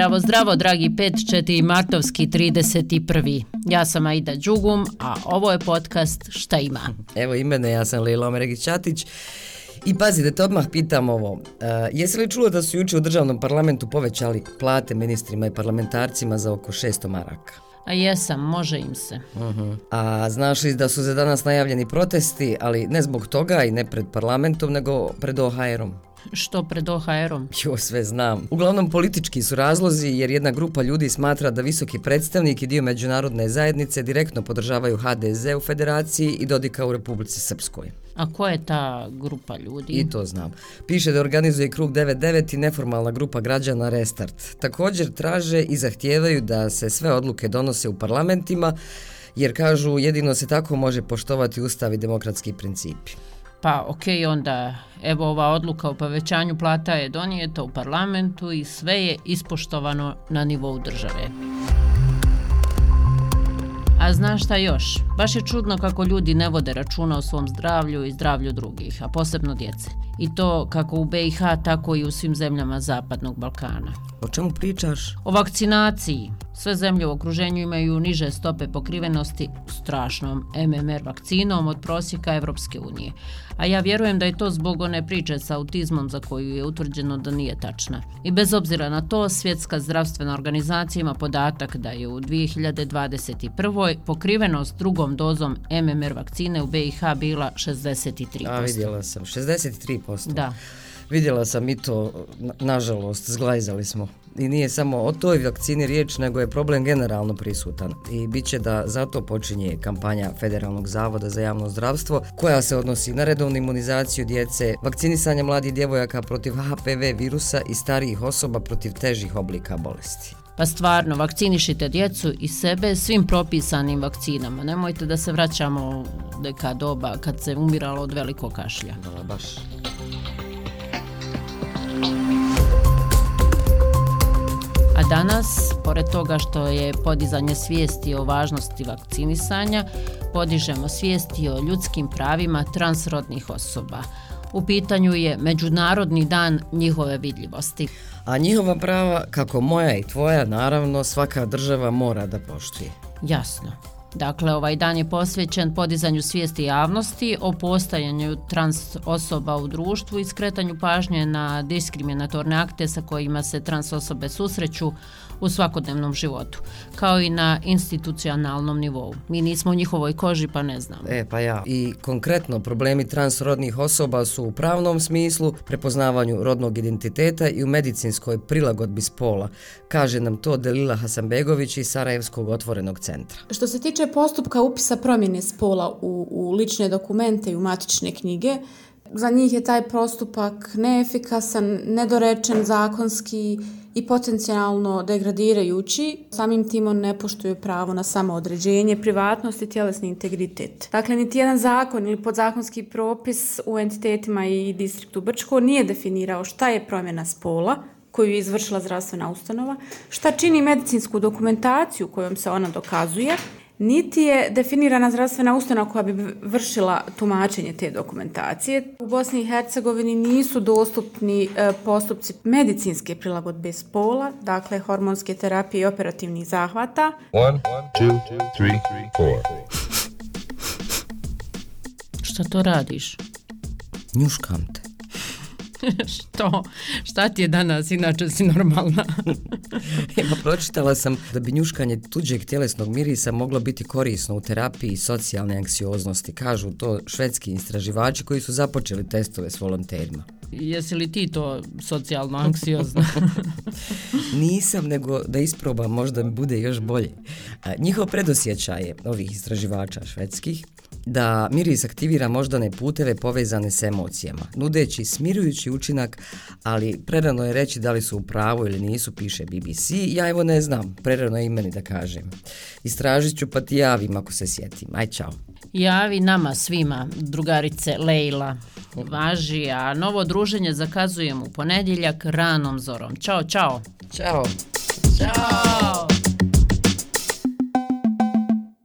Zdravo, zdravo, dragi 5-4 martovski 31. Ja sam Aida Đugum, a ovo je podcast Šta ima? Evo i mene, ja sam Lila Omeregić-Čatić. I pazi, da te odmah pitam ovo. Uh, jesi li čuo da su juče u državnom parlamentu povećali plate ministrima i parlamentarcima za oko 600 maraka? A jesam, može im se. Uh -huh. A znaš li da su za danas najavljeni protesti, ali ne zbog toga i ne pred parlamentom, nego pred OHR-om? Što pred OHR-om? Jo, sve znam. Uglavnom politički su razlozi jer jedna grupa ljudi smatra da visoki predstavnik i dio međunarodne zajednice direktno podržavaju HDZ u federaciji i Dodika u Republici Srpskoj. A ko je ta grupa ljudi? I to znam. Piše da organizuje krug 99 i neformalna grupa građana Restart. Također traže i zahtijevaju da se sve odluke donose u parlamentima, jer kažu jedino se tako može poštovati ustav i demokratski principi. Pa ok, onda evo ova odluka o povećanju plata je donijeta u parlamentu i sve je ispoštovano na nivou države. A znaš šta još? Baš je čudno kako ljudi ne vode računa o svom zdravlju i zdravlju drugih, a posebno djece. I to kako u BiH, tako i u svim zemljama Zapadnog Balkana. O čemu pričaš? O vakcinaciji. Sve zemlje u okruženju imaju niže stope pokrivenosti strašnom MMR vakcinom od prosjeka Evropske unije. A ja vjerujem da je to zbog one priče sa autizmom za koju je utvrđeno da nije tačna. I bez obzira na to, Svjetska zdravstvena organizacija ima podatak da je u 2021. pokrivenost drugom dozom MMR vakcine u BiH bila 63%. A vidjela sam, 63%. Da. Vidjela sam i to, nažalost, zglajzali smo. I nije samo o toj vakcini riječ, nego je problem generalno prisutan. I bit će da zato počinje kampanja Federalnog zavoda za javno zdravstvo, koja se odnosi na redovnu imunizaciju djece, vakcinisanje mladih djevojaka protiv HPV virusa i starijih osoba protiv težih oblika bolesti. Pa stvarno, vakcinišite djecu i sebe svim propisanim vakcinama. Nemojte da se vraćamo u neka doba kad se umiralo od velikog kašlja. Da, baš. Danas, pored toga što je podizanje svijesti o važnosti vakcinisanja, podižemo svijesti o ljudskim pravima transrodnih osoba. U pitanju je Međunarodni dan njihove vidljivosti. A njihova prava, kako moja i tvoja, naravno, svaka država mora da poštuje. Jasno. Dakle, ovaj dan je posvećen podizanju svijesti javnosti o postajanju trans osoba u društvu i skretanju pažnje na diskriminatorne akte sa kojima se trans osobe susreću u svakodnevnom životu, kao i na institucionalnom nivou. Mi nismo u njihovoj koži pa ne znamo. E, pa ja. I konkretno, problemi transrodnih osoba su u pravnom smislu, prepoznavanju rodnog identiteta i u medicinskoj prilagodbi spola, kaže nam to Delila Hasanbegović iz Sarajevskog otvorenog centra. Što se tiče postupka upisa promjene spola u, u lične dokumente i u matične knjige, za njih je taj postupak neefikasan, nedorečen zakonski i potencijalno degradirajući. Samim tim on ne poštuju pravo na samoodređenje, privatnost i tjelesni integritet. Dakle, niti jedan zakon ili podzakonski propis u entitetima i distriktu Brčko nije definirao šta je promjena spola, koju je izvršila zdravstvena ustanova, šta čini medicinsku dokumentaciju kojom se ona dokazuje niti je definirana zdravstvena ustanova koja bi vršila tumačenje te dokumentacije. U Bosni i Hercegovini nisu dostupni e, postupci medicinske prilagodbe spola, dakle hormonske terapije i operativnih zahvata. One, two, three, four. Šta to radiš? Njuškam te. Što? Šta ti je danas, inače si normalna? Evo, pročitala sam da bi njuškanje tuđeg tjelesnog mirisa moglo biti korisno u terapiji socijalne anksioznosti. Kažu to švedski istraživači koji su započeli testove s volonterima. Jesi li ti to socijalno anksiozna? Nisam, nego da isprobam, možda bude još bolje. Njihov predosjećaj je ovih istraživača švedskih da miris aktivira moždane puteve povezane s emocijama, nudeći smirujući učinak, ali prerano je reći da li su u pravu ili nisu, piše BBC. Ja evo ne znam, prerano je i meni da kažem. Istražit ću pa ti javim ako se sjetim. Aj, čao. Javi nama svima, drugarice Lejla. Važi, a novo druženje zakazujem u ponedjeljak ranom zorom. Ćao, čao. Ćao. Ćao.